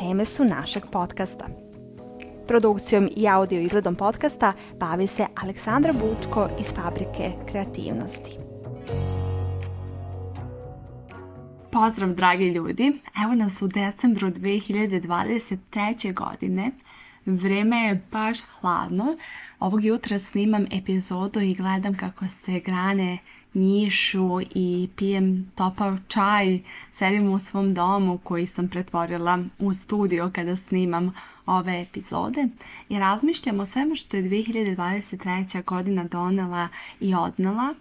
teme su našeg podcasta. Produkcijom i audio izgledom podcasta bavi se Aleksandra Bučko iz Fabrike kreativnosti. Pozdrav dragi ljudi, evo nas u decembru 2023. godine. Vreme je baš hladno. Ovog jutra snimam epizodu i gledam kako se grane Nišu i pijem topao čaj, sedim u svom domu koji sam pretvorila u studio kada snimam ove epizode i razmišljam o svemu što je 2023. godina donela i odnala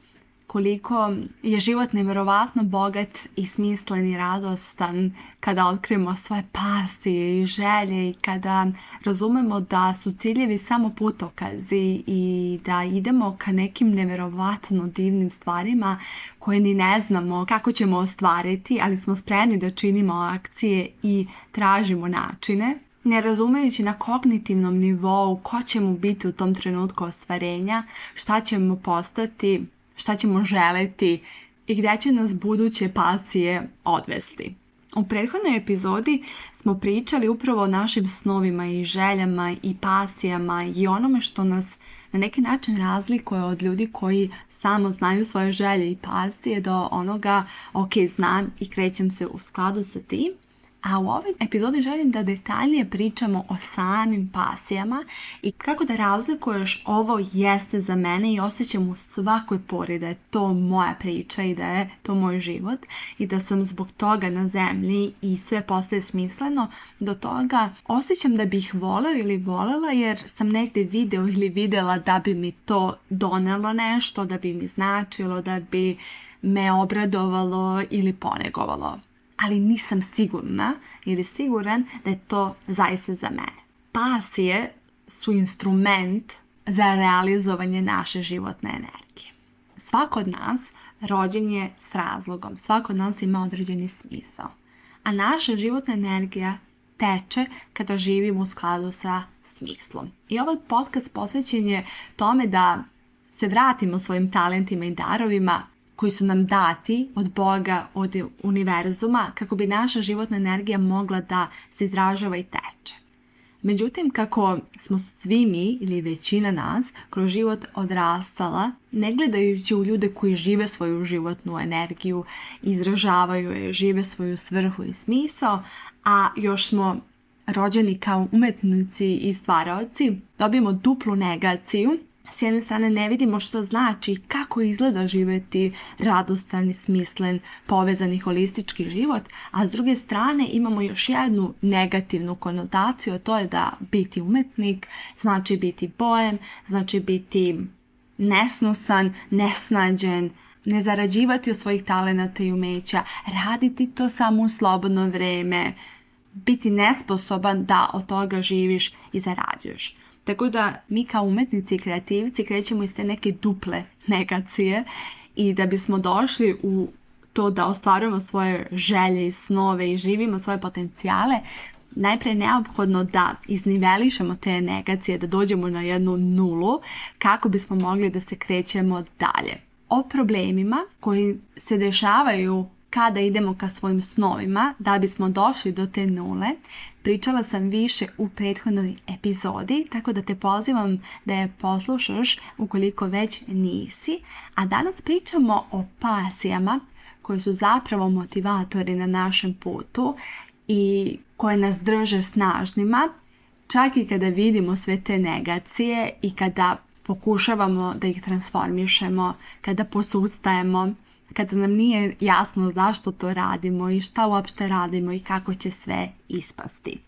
koliko je život nevjerovatno bogat i smislen i radostan kada otkrijemo svoje pasije i želje i kada razumemo da su ciljevi samo putokazi i da idemo ka nekim nevjerovatno divnim stvarima koje ni ne znamo kako ćemo ostvariti, ali smo spremni da činimo akcije i tražimo načine ne razumejući na kognitivnom nivou ko ćemo biti u tom trenutku ostvarenja, šta ćemo postati, šta ćemo želiti i gdje će nas buduće pasije odvesti. U prethodnoj epizodi smo pričali upravo o našim snovima i željama i pasijama i onome što nas na neki način razlikuje od ljudi koji samo znaju svoje želje i pasije do onoga ok, znam i krećem se u skladu sa tim. A u ovoj epizodi želim da detaljnije pričamo o samim pasijama i kako da razlikuješ ovo jeste za mene i osjećam u svakoj pori da je to moja priča i da je to moj život i da sam zbog toga na zemlji i sve postaje smisleno do toga osjećam da bih voleo ili volela jer sam negdje video ili videla da bi mi to donelo nešto, da bi mi značilo, da bi me obradovalo ili ponegovalo ali nisam sigurna ili siguran da je to zaista za mene. Pasije su instrument za realizovanje naše životne energije. Svako od nas rođen je s razlogom, svako od nas ima određeni smisao, a naša životna energija teče kada živimo u skladu sa smislom. I ovaj podcast posvećen je tome da se vratimo svojim talentima i darovima koji su nam dati od Boga, od univerzuma, kako bi naša životna energija mogla da se izražava i teče. Međutim, kako smo svi mi ili većina nas kroz život odrastala, ne gledajući u ljude koji žive svoju životnu energiju, izražavaju je, žive svoju svrhu i smisao, a još smo rođeni kao umetnici i stvaraoci, dobijemo duplu negaciju s jedne strane ne vidimo što znači kako izgleda živjeti radostan i smislen, povezan holistički život, a s druge strane imamo još jednu negativnu konotaciju, a to je da biti umetnik znači biti bojem, znači biti nesnosan, nesnađen, ne zarađivati od svojih talenata i umeća, raditi to samo u slobodno vrijeme, biti nesposoban da od toga živiš i zarađuješ. Tako da mi kao umetnici i kreativci krećemo iz te neke duple negacije i da bismo došli u to da ostvarujemo svoje želje i snove i živimo svoje potencijale, najprije neophodno da iznivelišemo te negacije, da dođemo na jednu nulu kako bismo mogli da se krećemo dalje. O problemima koji se dešavaju kada idemo ka svojim snovima, da bismo došli do te nule, pričala sam više u prethodnoj epizodi, tako da te pozivam da je poslušaš ukoliko već nisi. A danas pričamo o pasijama koje su zapravo motivatori na našem putu i koje nas drže snažnima, čak i kada vidimo sve te negacije i kada pokušavamo da ih transformišemo, kada posustajemo kada nam nije jasno zašto to radimo i šta uopšte radimo i kako će sve ispasti.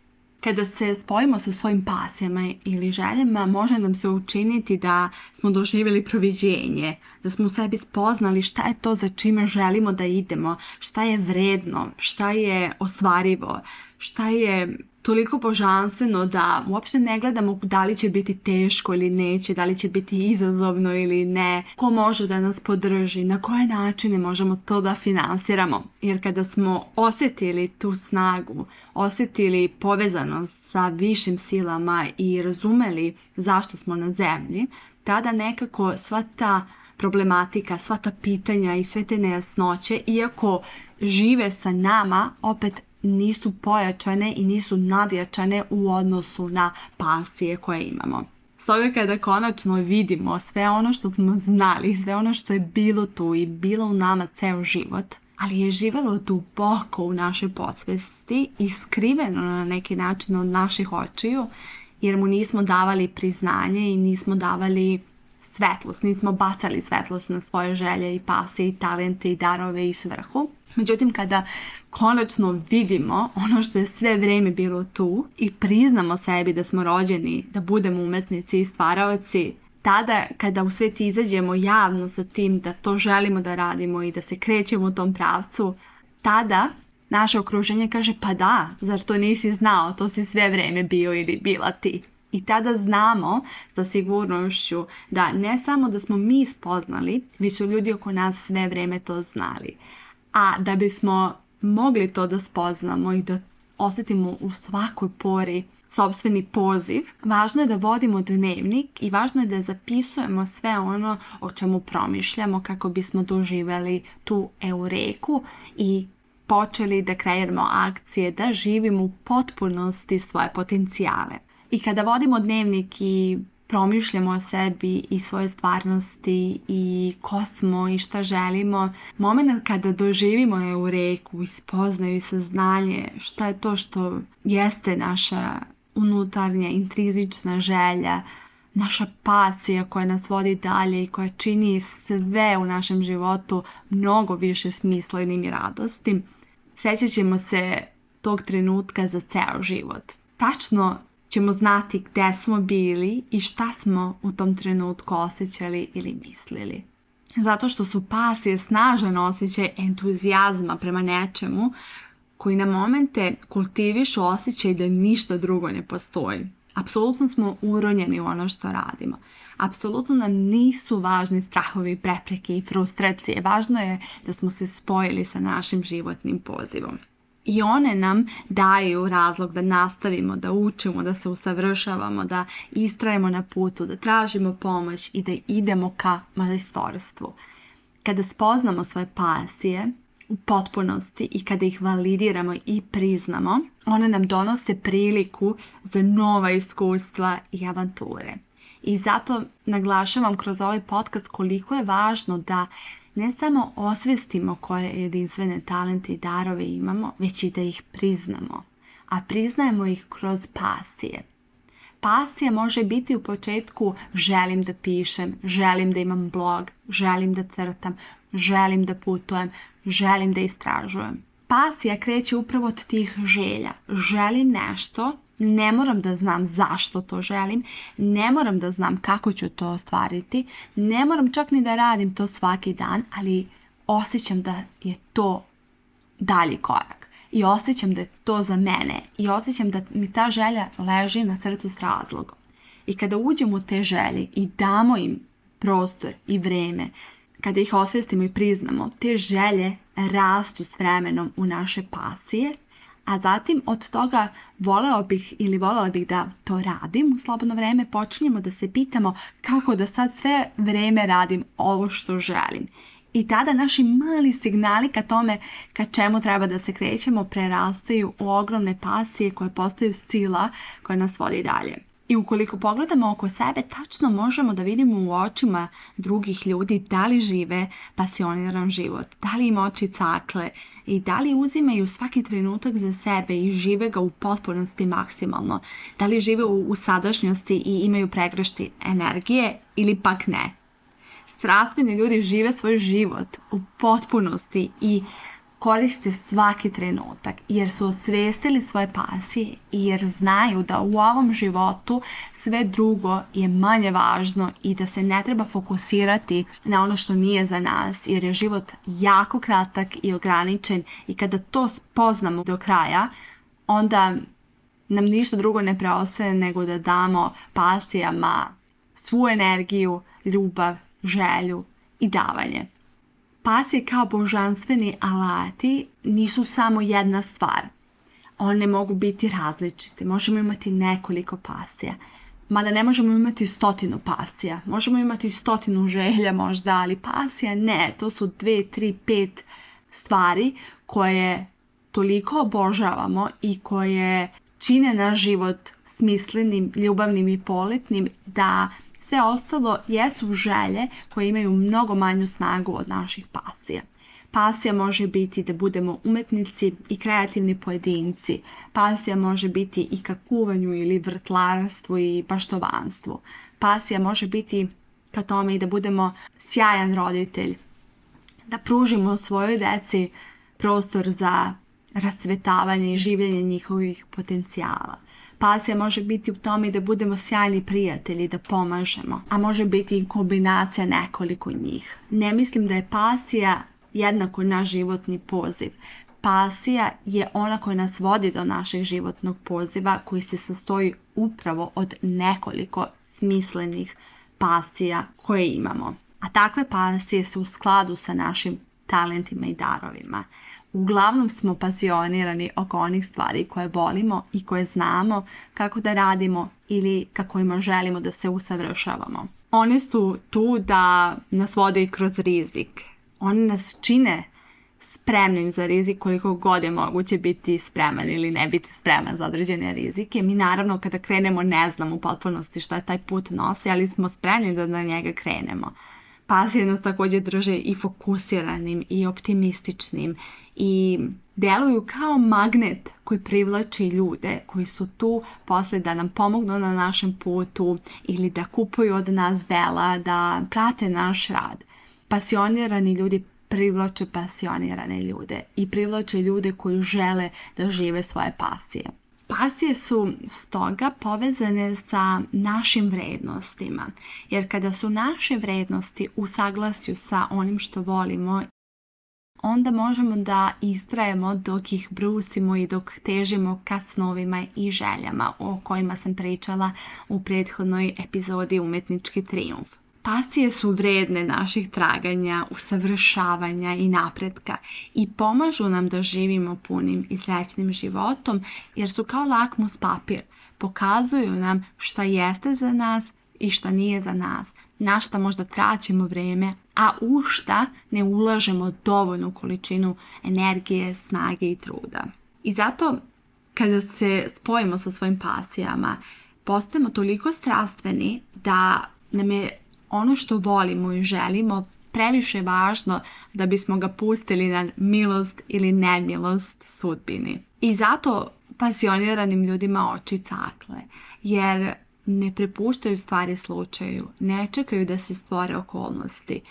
Kada se spojimo sa svojim pasijama ili željama, može nam se učiniti da smo doživjeli proviđenje, da smo u sebi spoznali šta je to za čime želimo da idemo, šta je vredno, šta je ostvarivo, šta je toliko božanstveno da uopšte ne gledamo da li će biti teško ili neće, da li će biti izazovno ili ne, ko može da nas podrži, na koje načine možemo to da finansiramo. Jer kada smo osjetili tu snagu, osjetili povezanost sa višim silama i razumeli zašto smo na zemlji, tada nekako sva ta problematika, sva ta pitanja i sve te nejasnoće, iako žive sa nama, opet nisu pojačane i nisu nadjačane u odnosu na pasije koje imamo. Stoga kada konačno vidimo sve ono što smo znali, sve ono što je bilo tu i bilo u nama ceo život, ali je živelo duboko u našoj podsvesti i skriveno na neki način od naših očiju, jer mu nismo davali priznanje i nismo davali svetlost, nismo bacali svetlost na svoje želje i pase i talente i darove i svrhu. Međutim, kada konačno vidimo ono što je sve vrijeme bilo tu i priznamo sebi da smo rođeni, da budemo umetnici i stvaraoci, tada kada u svijet izađemo javno sa tim da to želimo da radimo i da se krećemo u tom pravcu, tada naše okruženje kaže pa da, zar to nisi znao, to si sve vrijeme bio ili bila ti. I tada znamo sa sigurnošću da ne samo da smo mi spoznali, već su ljudi oko nas sve vrijeme to znali. A da bismo mogli to da spoznamo i da osjetimo u svakoj pori sobstveni poziv, važno je da vodimo dnevnik i važno je da zapisujemo sve ono o čemu promišljamo kako bismo doživjeli tu eureku i počeli da kreiramo akcije, da živimo u potpunosti svoje potencijale. I kada vodimo dnevnik i promišljamo o sebi i svoje stvarnosti i ko smo i šta želimo. Moment kada doživimo je u reku i spoznaju i saznanje šta je to što jeste naša unutarnja intrizična želja, naša pasija koja nas vodi dalje i koja čini sve u našem životu mnogo više smislenim i radostim. sećat ćemo se tog trenutka za ceo život. Tačno ćemo znati gde smo bili i šta smo u tom trenutku osjećali ili mislili. Zato što su pasije snažan osjećaj entuzijazma prema nečemu koji na momente kultiviš osjećaj da ništa drugo ne postoji. Apsolutno smo uronjeni u ono što radimo. Apsolutno nam nisu važni strahovi, prepreke i frustracije. Važno je da smo se spojili sa našim životnim pozivom i one nam daju razlog da nastavimo, da učimo, da se usavršavamo, da istrajemo na putu, da tražimo pomoć i da idemo ka majstorstvu. Kada spoznamo svoje pasije u potpunosti i kada ih validiramo i priznamo, one nam donose priliku za nova iskustva i avanture. I zato naglašavam kroz ovaj podcast koliko je važno da ne samo osvijestimo koje jedinstvene talente i darove imamo, već i da ih priznamo. A priznajemo ih kroz pasije. Pasija može biti u početku želim da pišem, želim da imam blog, želim da crtam, želim da putujem, želim da istražujem. Pasija kreće upravo od tih želja. Želim nešto ne moram da znam zašto to želim, ne moram da znam kako ću to ostvariti, ne moram čak ni da radim to svaki dan, ali osjećam da je to dalji korak. I osjećam da je to za mene. I osjećam da mi ta želja leži na srcu s razlogom. I kada uđemo u te želje i damo im prostor i vreme, kada ih osvijestimo i priznamo, te želje rastu s vremenom u naše pasije a zatim od toga voleo bih ili volela bih da to radim u slobodno vreme, počinjemo da se pitamo kako da sad sve vreme radim ovo što želim. I tada naši mali signali ka tome ka čemu treba da se krećemo prerastaju u ogromne pasije koje postaju sila koja nas vodi dalje. I ukoliko pogledamo oko sebe, tačno možemo da vidimo u očima drugih ljudi da li žive pasioniran život, da li im oči cakle i da li uzimaju svaki trenutak za sebe i žive ga u potpunosti maksimalno, da li žive u, sadašnjosti i imaju pregrešti energije ili pak ne. Strastveni ljudi žive svoj život u potpunosti i koriste svaki trenutak jer su osvijestili svoje pasije i jer znaju da u ovom životu sve drugo je manje važno i da se ne treba fokusirati na ono što nije za nas jer je život jako kratak i ograničen i kada to spoznamo do kraja onda nam ništa drugo ne preostaje nego da damo pasijama svu energiju, ljubav, želju i davanje. Pasje kao božanstveni alati nisu samo jedna stvar. One mogu biti različite. Možemo imati nekoliko pasija. Mada ne možemo imati stotinu pasija. Možemo imati stotinu želja možda, ali pasija ne. To su dve, tri, pet stvari koje toliko obožavamo i koje čine naš život smislenim, ljubavnim i poletnim da sve ostalo jesu želje koje imaju mnogo manju snagu od naših pasija. Pasija može biti da budemo umetnici i kreativni pojedinci. Pasija može biti i ka kuvanju ili vrtlarstvu i paštovanstvu. Pasija može biti ka tome i da budemo sjajan roditelj. Da pružimo svojoj deci prostor za rasvetavanje i življenje njihovih potencijala. Pasija može biti u tome da budemo sjajni prijatelji, da pomažemo, a može biti i kombinacija nekoliko njih. Ne mislim da je pasija jednako naš životni poziv. Pasija je ona koja nas vodi do našeg životnog poziva koji se sastoji upravo od nekoliko smislenih pasija koje imamo. A takve pasije su u skladu sa našim talentima i darovima. Uglavnom smo pasionirani oko onih stvari koje volimo i koje znamo kako da radimo ili kako ima želimo da se usavršavamo. Oni su tu da nas vode i kroz rizik. Oni nas čine spremnim za rizik koliko god je moguće biti spreman ili ne biti spreman za određene rizike. Mi naravno kada krenemo ne znamo u potpunosti šta taj put nosi, ali smo spremni da na njega krenemo pasije nas također drže i fokusiranim i optimističnim i djeluju kao magnet koji privlači ljude koji su tu poslije da nam pomognu na našem putu ili da kupuju od nas dela, da prate naš rad. Pasionirani ljudi privlače pasionirane ljude i privlače ljude koji žele da žive svoje pasije. Pasije su stoga povezane sa našim vrednostima, jer kada su naše vrednosti u saglasju sa onim što volimo, onda možemo da istrajemo dok ih brusimo i dok težimo ka snovima i željama o kojima sam pričala u prethodnoj epizodi Umetnički trijumf. Pasije su vredne naših traganja, usavršavanja i napretka i pomažu nam da živimo punim i srećnim životom jer su kao lakmus papir. Pokazuju nam šta jeste za nas i šta nije za nas, na šta možda traćemo vrijeme, a u šta ne ulažemo dovoljnu količinu energije, snage i truda. I zato kada se spojimo sa svojim pasijama, postajemo toliko strastveni da nam je ono što volimo i želimo previše važno da bismo ga pustili na milost ili nemilost sudbini. I zato pasioniranim ljudima oči cakle, jer ne prepuštaju stvari slučaju, ne čekaju da se stvore okolnosti.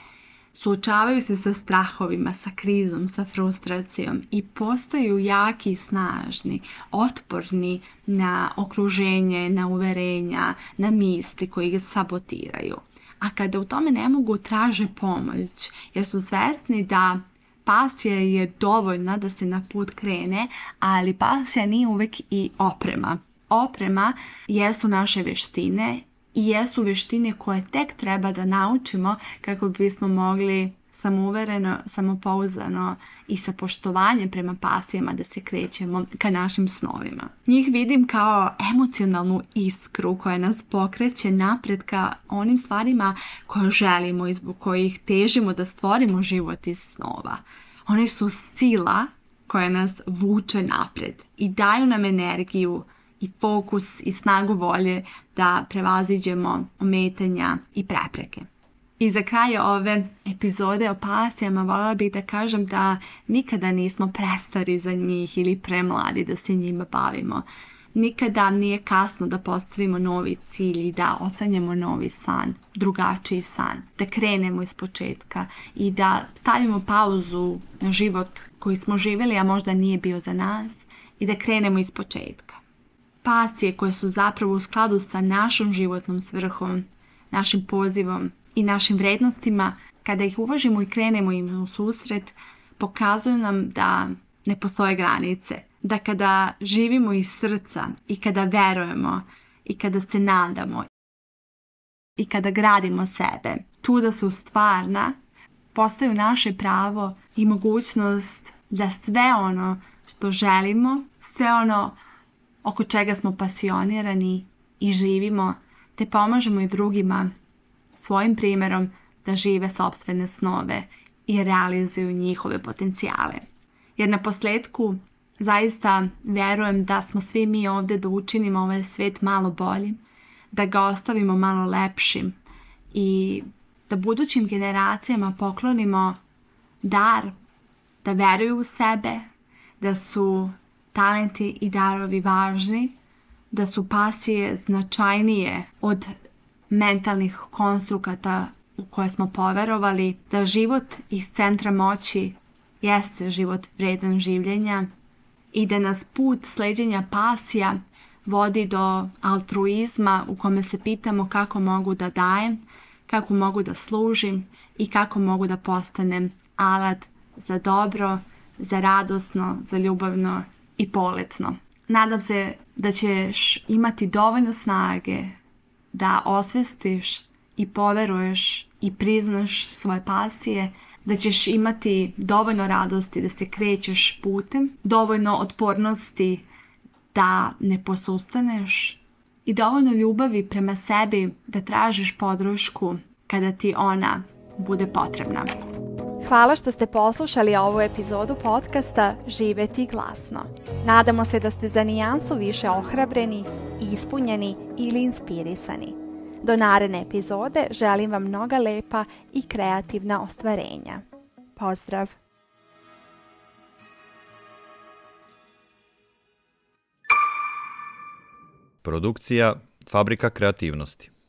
Suočavaju se sa strahovima, sa krizom, sa frustracijom i postaju jaki i snažni, otporni na okruženje, na uverenja, na misli koji ih sabotiraju a kada u tome ne mogu traže pomoć jer su svjesni da pasija je dovoljna da se na put krene, ali pasija nije uvijek i oprema. Oprema jesu naše vještine i jesu vještine koje tek treba da naučimo kako bismo mogli samouvereno, samopouzdano i sa poštovanjem prema pasijama da se krećemo ka našim snovima. Njih vidim kao emocionalnu iskru koja nas pokreće napred ka onim stvarima koje želimo i zbog kojih težimo da stvorimo život iz snova. Oni su sila koja nas vuče napred i daju nam energiju i fokus i snagu volje da prevaziđemo ometanja i prepreke. I za kraj ove epizode o pasijama voljela bih da kažem da nikada nismo prestari za njih ili premladi da se njima bavimo. Nikada nije kasno da postavimo novi cilj i da ocanjemo novi san, drugačiji san, da krenemo iz početka i da stavimo pauzu na život koji smo živjeli, a možda nije bio za nas i da krenemo iz početka. Pasije koje su zapravo u skladu sa našom životnom svrhom, našim pozivom i našim vrednostima, kada ih uvažimo i krenemo im u susret, pokazuju nam da ne postoje granice. Da kada živimo iz srca i kada verujemo i kada se nadamo i kada gradimo sebe, čuda su stvarna, postaju naše pravo i mogućnost da sve ono što želimo, sve ono oko čega smo pasionirani i živimo, te pomažemo i drugima svojim primjerom da žive sobstvene snove i realizuju njihove potencijale. Jer na posljedku zaista vjerujem da smo svi mi ovdje da učinimo ovaj svijet malo boljim, da ga ostavimo malo lepšim i da budućim generacijama poklonimo dar da vjeruju u sebe, da su talenti i darovi važni, da su pasije značajnije od mentalnih konstrukata u koje smo poverovali da život iz centra moći jeste život vredan življenja i da nas put sleđenja pasija vodi do altruizma u kome se pitamo kako mogu da dajem, kako mogu da služim i kako mogu da postanem alat za dobro, za radosno, za ljubavno i poletno. Nadam se da ćeš imati dovoljno snage, da osvestiš i poveruješ i priznaš svoje pasije, da ćeš imati dovoljno radosti da se krećeš putem, dovoljno otpornosti da ne posustaneš i dovoljno ljubavi prema sebi da tražiš podršku kada ti ona bude potrebna. Hvala što ste poslušali ovu epizodu podcasta Živeti glasno. Nadamo se da ste za nijansu više ohrabreni ispunjeni ili inspirisani. Do naredne epizode želim vam mnoga lepa i kreativna ostvarenja. Pozdrav! Produkcija Fabrika kreativnosti